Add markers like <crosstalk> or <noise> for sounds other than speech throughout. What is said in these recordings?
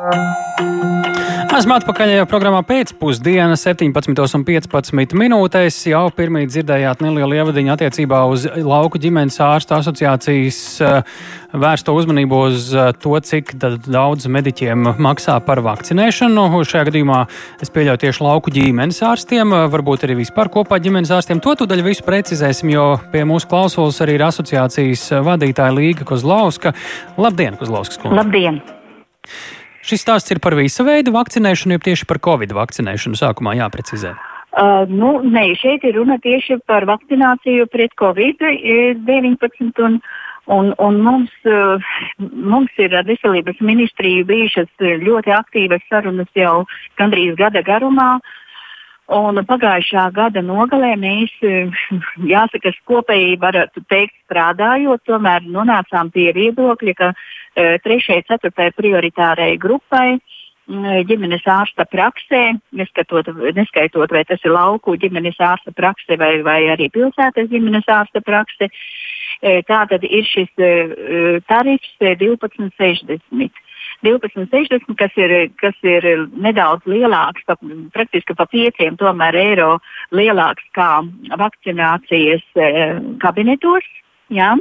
Esmu atpakaļ jau programmā pēcpusdienā, 17,15 minūtēs. Jau pirmie dzirdējāt nelielu ievadiņu attiecībā uz lauku ģimenes ārstu asociācijas eh, vērsto uzmanību uz eh, to, cik daudz mediķiem maksā par vakcinēšanu. Šajā gadījumā es pieļauju tieši lauku ģimenes ārstiem, eh, varbūt arī vispār kopā ģimenes ārstiem. To tūdaļ visu precizēsim, jo pie mūsu klausulas arī ir asociācijas vadītāja Līga Kozlauska. Labdien, Kozlauskas kundze! Labdien! Šis stāsts ir par visu veidu vakcinēšanu, jau tieši par covid vakcinēšanu sākumā jāprecizē. Uh, nu, nē, šeit ir runa tieši par vakcināciju pret covid-19. Un, un, un mums, uh, mums ir ar veselības ministriju bijušas ļoti aktīvas sarunas jau gandrīz gada garumā. Uh, Un pagājušā gada nogalē mēs, jāsaka, kopēji varētu teikt, strādājot, tomēr nonācām pie viedokļa, ka e, trešajai, ceturtajai prioritārai grupai ģimenes ārsta praksē, neskatot, neskaitot, vai tas ir lauku ģimenes ārsta prakse vai, vai arī pilsētas ģimenes ārsta prakse, e, tātad ir šis tarifs 1260. 12,60, kas ir, kas ir nedaudz lielāks, pa, praktiski pa 5 tomēr eiro lielāks kā vakcinācijas e, kabinetos. Ja?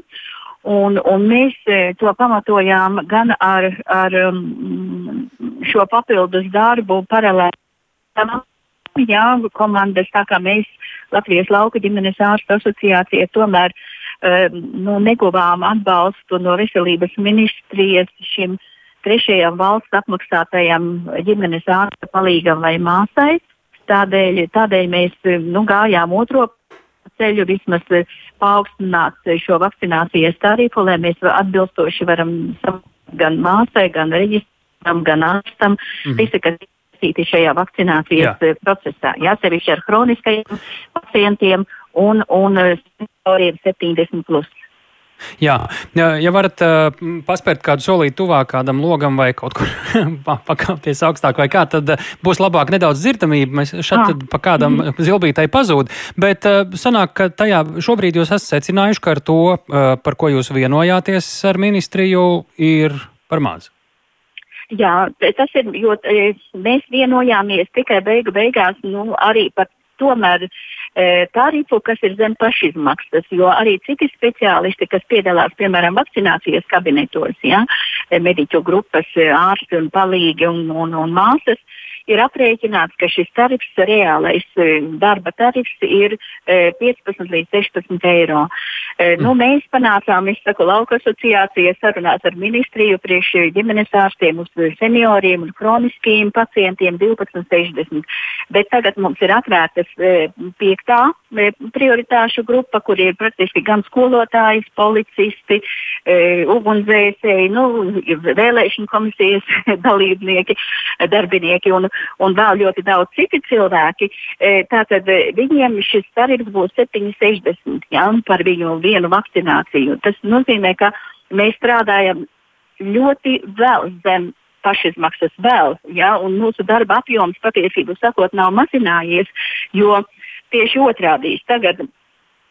Un, un mēs e, to pamatojām gan ar, ar um, šo papildus darbu paralēli. Jā, komandas, tā kā mēs Latvijas lauka ģimenes ārstu asociācija tomēr um, nu, neguvām atbalstu no veselības ministrijas šim uh, trešajam valsts apmaksātajam ģimenes ārsta palīgam vai māsai. Tādēļ, tādēļ mēs nu, gājām otro ceļu, vismaz paaugstināt šo vakcinācijas tarifu, lai mēs atbilstoši varam gan māsai, gan reģistram, gan ārstam, mm -hmm. visi, iesaistīti šajā vakcinācijas Jā. procesā. Jā, sevišķi ar hroniskajiem pacientiem un, un senioriem 70. Plus. Jā, ja varat uh, paspērt kādu solīt tuvāk kādam logam vai kaut kur <laughs> pakāpties augstāk, vai kā, tad uh, būs labāk nedaudz dzirdamība. Mēs šeit ah. pa kādam mm. zilbītai pazūd. Bet uh, sanāk, ka tajā šobrīd jūs esat secinājuši, ka ar to, uh, par ko jūs vienojāties ar ministriju, ir par maz. Jā, tas ir, jo mēs vienojāmies tikai beigu beigās nu, arī par tomēr tarifu, kas ir zem pašizmaksas, jo arī citi speciālisti, kas piedalās, piemēram, vakcinācijas kabinetos, ja, mediķu grupas, e, ārsti un palīgi un, un, un māsas, ir aprēķināts, ka šis tarifs, reālais e, darba tarifs, ir 15 e, līdz 16 eiro. E, nu, mm. mēs panācām, es saku, lauka asociācija sarunās ar ministriju priekš ģimenes ārstiem uz senioriem un kroniskiem pacientiem 12,60. Bet tagad mums ir atvērtas piektā prioritāšu grupa, kur ir praktiski gan skolotāji, policisti, ugunsdzēsēji, nu, vēlēšana komisijas <laughs> dalībnieki, darbinieki. Un, un vēl ļoti daudz citi cilvēki, e, tātad e, viņiem šis tarifs būs 7,60 ja, par viņu vienu vakcināciju. Tas nozīmē, ka mēs strādājam ļoti vēl zem pašizmaksas vēl, ja, un mūsu darba apjoms patiesībā sakot nav mazinājies, jo tieši otrādi tagad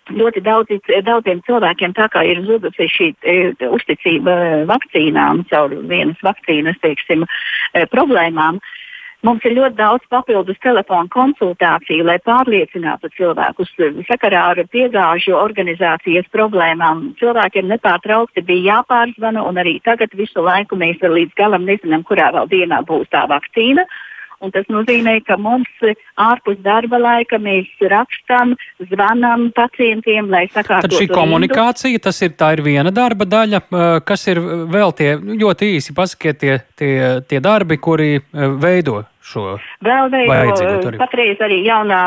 ļoti daudz, daudziem cilvēkiem tā kā ir zudusi šī e, uzticība vakcīnām caur vienas vakcīnas teiksim, e, problēmām. E, Mums ir ļoti daudz papildus telefonu konsultāciju, lai pārliecinātu cilvēkus sakarā ar piegāžu organizācijas problēmām. Cilvēkiem nepārtraukti bija jāpārzvana, un arī tagad visu laiku mēs līdz galam nezinām, kurā vēl dienā būs tā vakcīna. Un tas nozīmē, ka mums ārpus darba laika mēs rakstam, zvanām pacientiem, lai sakārtotu. Tad šī komunikācija, tas ir, ir viena darba daļa, kas ir vēl tie ļoti īsi pasakiet tie, tie, tie darbi, kuri veido šo. Vēl veido patreiz arī jaunā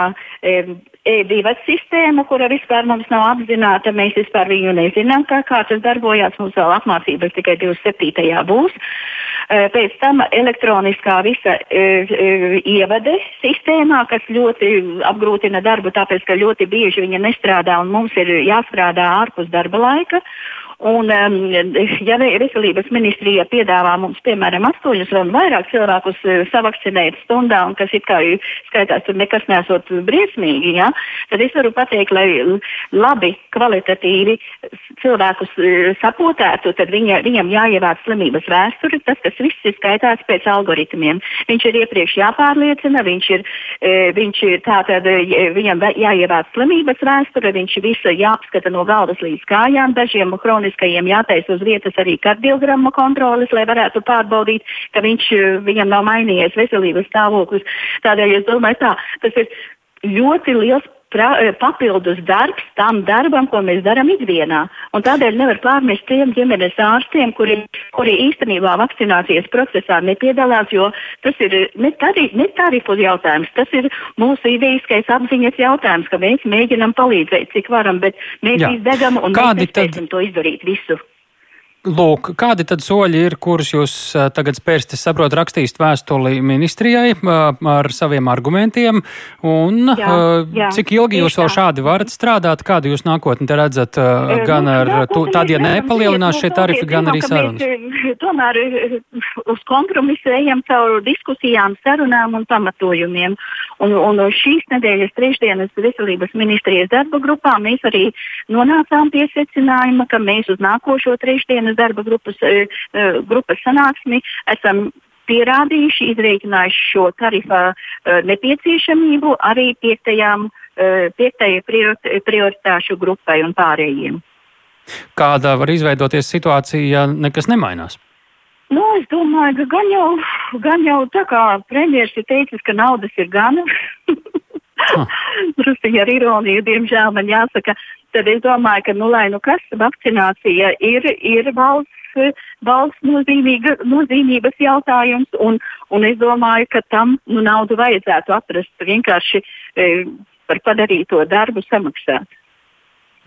E2 sistēma, kura vispār mums nav apzināta. Mēs vispār viņu nezinām, kā, kā tas darbojās. Mums vēl apmācības tikai 27. būs. E, pēc tam elektroniskā visa e, e, ievade sistēmā, kas ļoti apgrūtina darbu, tāpēc, ka ļoti bieži viņa nestrādā un mums ir jāstrādā ārpus darba laika. Un, um, ja veselības ministrija piedāvā mums, piemēram, astoņus vai vairāk cilvēkus uh, savakcinēt stundā, un kas it kā skaitās, tur nekas nesot briesmīgi, ja, tad es varu pateikt, lai labi, kvalitatīvi cilvēkus uh, sapotētu, tad viņa, viņam jāievāc slimības vēsture. Tas, tas viss ir skaitāts pēc algoritmiem. Viņš ir iepriekš jāpārliecina, viņš ir, e, viņš ir tātad, viņam jāievāc slimības vēsture, viņš visu jāapskata no galvas līdz kājām, dažiem hroniski kroniskajiem jātaisa uz vietas arī kardiogramma kontroles, lai varētu pārbaudīt, ka viņš, eh, viņam nav mainījies veselības stāvoklis. Tādēļ es domāju, tā, tas ir ļoti liels pra, eh, papildus darbs tam darbam, ko mēs darām ikdienā. Un tādēļ nevar pārmest tiem ģimenes ārstiem, kuri, kuri īstenībā vakcinācijas procesā nepiedalās, jo tas ir ne, tari, ne tarifu jautājums, tas ir mūsu idejiskais apziņas jautājums, ka mēs mēģinam palīdzēt, cik varam, bet mēs Jā. izdegam un Kādi mēs nespēsim tad... to izdarīt visu. Lūk, kādi tad soļi ir, kurus jūs tagad spērst, es saprotu, rakstīs vēstuli ministrijai ar saviem argumentiem, un jā, jā. cik ilgi jūs vēl šādi varat strādāt, kādu jūs nākotni te redzat, gan nu, ar tādu, ja nepalielinās šie tarifi, gan arī sarunas? Tomēr uz kompromisu ejam caur diskusijām, sarunām un pamatojumiem. Un, un šīs nedēļas trešdienas veselības ministrijas darba grupā mēs arī nonācām pie secinājuma, ka mēs uz nākošo trešdienu vienas darba grupas, e, e, grupas sanāksmi esam pierādījuši, izreikinājuši šo tarifa e, nepieciešamību arī piektajām, piektajai prioritāšu grupai un pārējiem. Kāda var izveidoties situācija, ja nekas nemainās? Nu, es domāju, ka gan jau, gan jau tā kā premjerministrs ir teicis, ka naudas ir gan. ah. <laughs> Drusku ar ironiju, diemžēl man jāsaka, tad es domāju, ka, nu, lai nu kas, vakcinācija ir, ir valsts, valsts nozīmīga, nozīmības jautājums, un, un es domāju, ka tam nu, naudu vajadzētu atrast vienkārši e, par padarīto darbu samaksāt.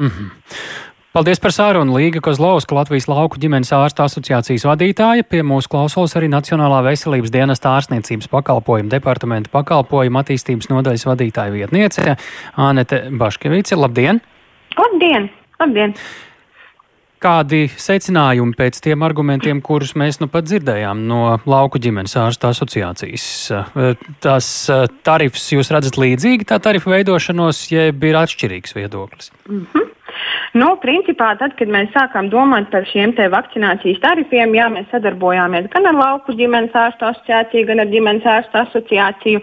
Mm -hmm. Paldies par sārunu Līga Kozlovska, Latvijas lauku ģimenes ārsta asociācijas vadītāja. Pie mūsu klausos arī Nacionālā veselības dienesta ārstniecības pakalpojumu departamenta pakalpojumu attīstības nodaļas vadītāja vietniece Ānete Baškevice. Labdien! Labdien! Labdien. Kādi secinājumi pēc tiem argumentiem, kurus mēs nu pat dzirdējām no lauku ģimenes ārsta asociācijas? Tās tarifs jūs redzat līdzīgi tā tarifu veidošanos, jeb ir atšķirīgs viedoklis? Mm -hmm. Nu, principā, tad, kad mēs sākām domāt par šiem vakcinācijas tarifiem, jā, mēs sadarbojāmies gan ar Lauku ģimenes ārstu asociāciju, gan ar ģimenes ārstu asociāciju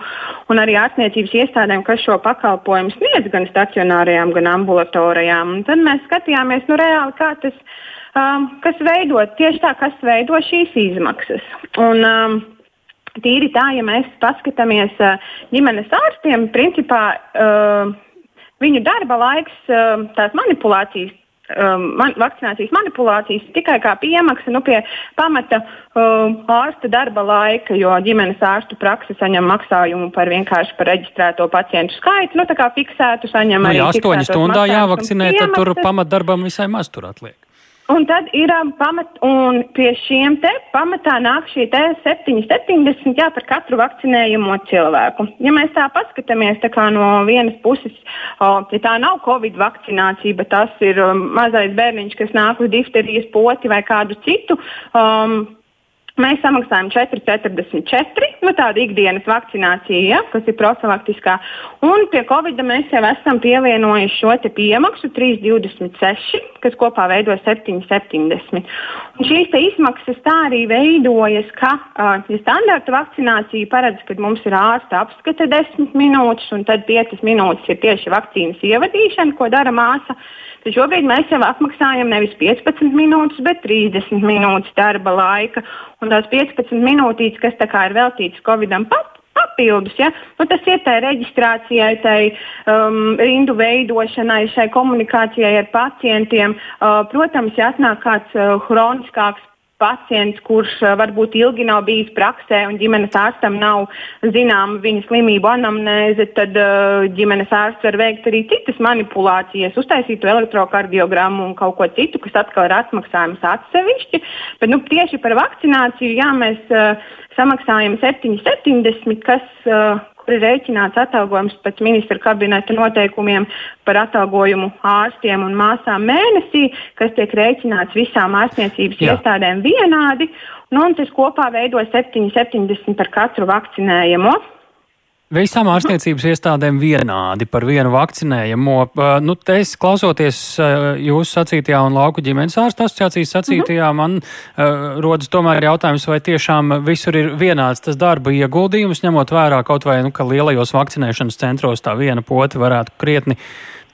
un arī ārstniecības iestādēm, kas šo pakalpojumu sniedz gan stacionārajām, gan ambulatorijām. Un tad mēs skatījāmies, nu, reāli, kā tas, um, kas veido tieši tā, kas veido šīs izmaksas. Un, um, Tīri tā, ja mēs paskatāmies uh, ģimenes ārstiem, principā uh, viņu darba laiks, um, tās manipulācijas um, man, vakcinācijas manipulācijas tikai kā piemaksa nu, pie pamata um, ārsta darba laika, jo ģimenes ārstu praksa saņem maksājumu par vienkārši par reģistrēto pacientu skaitu. Nu, tā kā fiksētu, saņem nu, arī. Ja 8 stundā jāvakcinē, tad tur pamatdarbam visai maz tur atliek. Un tad ir um, pamat, un pie šiem te pamatā nāk šī 770 jā, par katru vakcinējumu cilvēku. Ja mēs tā paskatāmies tā no vienas puses, o, ja tā nav Covid vakcinācija, bet tas ir um, mazais bērniņš, kas nāk uz difterijas poti vai kādu citu. Um, Mēs samaksājam 4,44 nu, tāda ikdienas vakcinācija, ja, kas ir profilaktiskā. Un pie Covid mēs jau esam pievienojuši šo piemaksu 3,26, kas kopā veido 7,70. Un šīs izmaksas tā arī veidojas, ka ja standarta vakcinācija paredz, ka mums ir ārsta apskate 10 minūtes, un tad 5 minūtes ir tieši vakcīnas ievadīšana, ko dara māsa. Tad šobrīd mēs jau apmaksājam nevis 15 minūtes, bet 30 minūtes darba laika. Un tās 15 minūtītes, kas ir veltītas Covidam pat, papildus. Ja? Nu, tas ir tai reģistrācijai, tai um, rindu veidošanai, šai komunikācijai ar pacientiem. Uh, protams, ja atnāk kāds uh, hroniskāks pacients, kurš varbūt ilgi nav bijis praksē un ģimenes ārstam nav zināma viņa slimību anamnēze, tad ģimenes ārsts var veikt arī citas manipulācijas, uztaisīt elektrokardiogramu un kaut ko citu, kas atkal ir atmaksājums atsevišķi. Bet nu, tieši par vakcināciju jā, mēs samaksājam 7,70, kas ir rēķināts atalgojums pēc ministra kabineta noteikumiem par atalgojumu ārstiem un māsām mēnesī, kas tiek rēķināts visām ārstniecības Jā. iestādēm vienādi. Nu, un tas kopā veido 7,70 par katru vakcinējumu. Visām ārstniecības iestādēm vienādi par vienu vakcinējamo. Nu, te es klausoties jūsu sacītajā un lauku ģimenes ārsta asociācijas sacītajā, man uh, rodas tomēr jautājums, vai tiešām visur ir vienāds tas darba ieguldījums, ņemot vērā kaut vai, nu, ka lielajos vakcinēšanas centros tā viena poti varētu krietni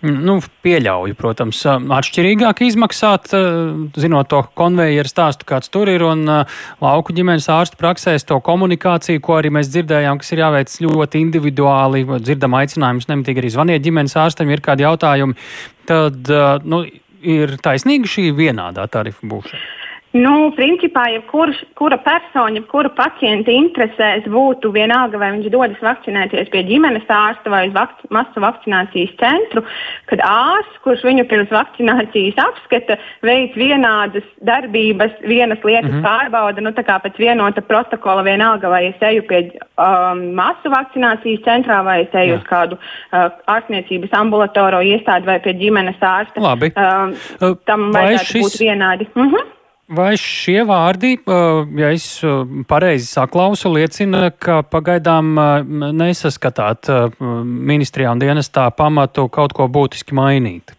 Nu, pieļauju, protams, atšķirīgāk izmaksāt, zinot to konvejeru stāstu, kāds tur ir, un lauku ģimenes ārstu praksēs to komunikāciju, ko arī mēs dzirdējām, kas ir jāveic ļoti individuāli, dzirdam aicinājumus nemitīgi arī zvaniet ģimenes ārstam, ir kādi jautājumi, tad nu, ir taisnīga šī vienādā tarifa būšana. Nu, principā, ja kurš, kura persona, kura pacienta interesēs būtu vienalga, vai viņš dodas vakcinēties pie ģimenes ārsta vai uz vakc masu vakcinācijas centru, kad ārsts, kurš viņu pirms vakcinācijas apskata, veic vienādas darbības, vienas lietas mm -hmm. pārbauda, nu, tā kā pēc vienota protokola vienalga, vai es eju pie um, masu vakcinācijas centrā, vai es eju Jā. uz kādu uh, ārstniecības ambulatoro iestādi vai pie ģimenes ārsta. Labi. Um, tam vajadzētu šis... būt vienādi. Mm -hmm. Vai šie vārdi, ja es pareizi saklausu, liecina, ka pagaidām nesaskatāt ministrijā un dienestā pamatu kaut ko būtiski mainīt?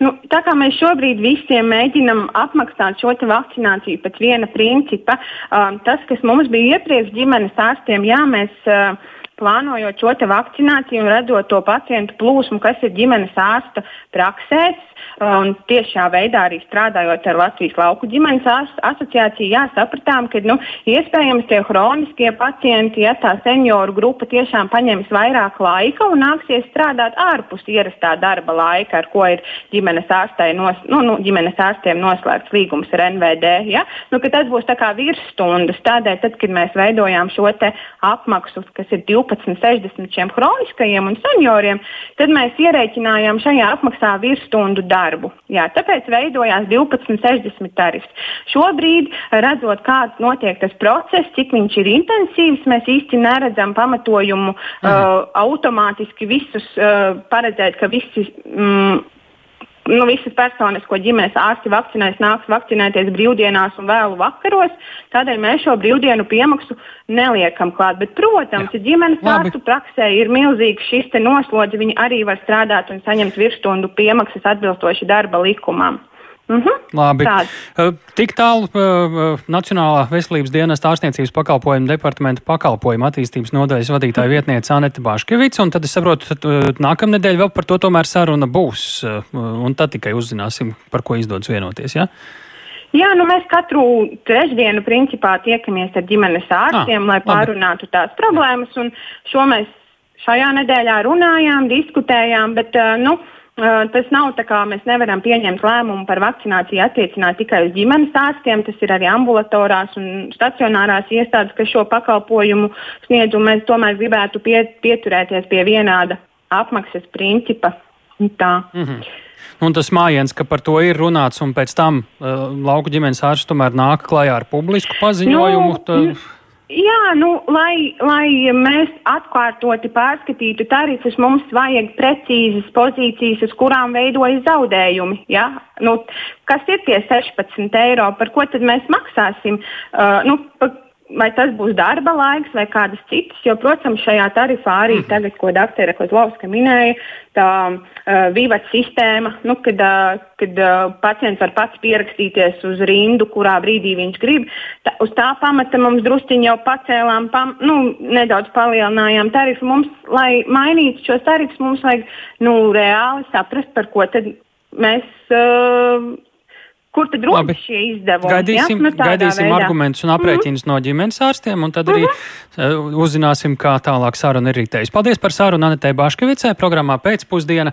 Nu, tā kā mēs šobrīd visiem mēģinam apmaksāt šo vakcināciju pēc viena principa, um, tas, kas mums bija iepriekš ģimenes ārstiem, jā, mēs. Uh, plānojot šo vakcināciju un redzot to pacientu plūsmu, kas ir ģimenes ārsta praksēs, un tiešā veidā arī strādājot ar Latvijas lauku ģimenes asociāciju, jā, sapratām, ka nu, iespējams tie hroniskie pacienti, ja tā senioru grupa tiešām paņems vairāk laika un nāksies strādāt ārpus ierastā darba laika, ar ko ir ģimenes, nos, nu, nu, ģimenes ārstiem noslēgts līgums ar NVD. Ja? Nu, tas būs tā kā virsstundas. Tādēļ, tad, kad mēs veidojām šo apmaksu, kas ir 12 12-60 šiem chroniskajiem un senioriem, tad mēs ierēķinājām šajā apmaksā virsstundu darbu. Jā, tāpēc veidojās 12-60 tarifs. Šobrīd, redzot, kāds notiek tas process, cik viņš ir intensīvs, mēs īsti neredzam pamatojumu mhm. uh, automātiski visus uh, paredzēt, ka visi. Mm, nu, visas personas, ko ģimenes ārsti vakcinēs, nāks vakcinēties brīvdienās un vēlu vakaros. Tādēļ mēs šo brīvdienu piemaksu neliekam klāt. Bet, protams, ja ģimenes ārstu praksē ir milzīgs šis noslodzi, viņi arī var strādāt un saņemt virsstundu piemaksas atbilstoši darba likumam. Mm -hmm. Labi. Tād. Tik tālu uh, Nacionālā veselības dienesta ārstniecības pakalpojumu departamenta pakalpojumu attīstības nodaļas vadītāja mhm. vietniece Anete Baškevica, un tad es saprotu, ka uh, nākamnedēļ vēl par to tomēr saruna būs, uh, un tad tikai uzzināsim, par ko izdodas vienoties. Ja? Jā, nu mēs katru trešdienu principā tiekamies ar ģimenes ārstiem, ah, lai pārunātu tās problēmas, un šo mēs šajā nedēļā runājām, diskutējām, bet, nu, Tas nav tā, kā mēs nevaram pieņemt lēmumu par vakcināciju attiecināt tikai uz ģimenes ārstiem. Tas ir arī ambulatorās un stacionārās iestādes, kas šo pakalpojumu sniedz. Mēs tomēr gribētu pie, pieturēties pie vienāda apmaksas principa. Tā. Mm -hmm. Un tas mājiens, ka par to ir runāts, un pēc tam uh, lauku ģimenes ārsts tomēr nāk klajā ar publisku paziņojumu. Nu, tad... Jā, nu, lai, lai mēs atkārtoti pārskatītu tarifus, mums vajag precīzas pozīcijas, uz kurām veidojas zaudējumi. Ja? Nu, kas ir tie 16 eiro, par ko tad mēs maksāsim? Uh, nu, par, vai tas būs darba laiks vai kādas citas, jo, protams, šajā tarifā arī mm. tagad, ko dr. Kozlovska minēja, tā uh, vīvat sistēma, nu, kad, uh, kad uh, pacients var pats pierakstīties uz rindu, kurā brīdī viņš grib. Tā, uz tā pamata mums drusciņi jau pacēlām, pam, nu, nedaudz palielinājām tarifu. Mums, lai mainītu šos tarifus, mums vajag nu, reāli saprast, par ko tad mēs. Uh, Kur tad rodas šie izdevumi? Gaidīsim, ja? nu, gaidīsim veidā. argumentus un aprēķinus mm -hmm. no ģimenes ārstiem, un tad arī mm -hmm. uzzināsim, kā tālāk saruna ir ritējusi. Paldies par sarunu Anetē Baškevicē programmā pēcpusdiena.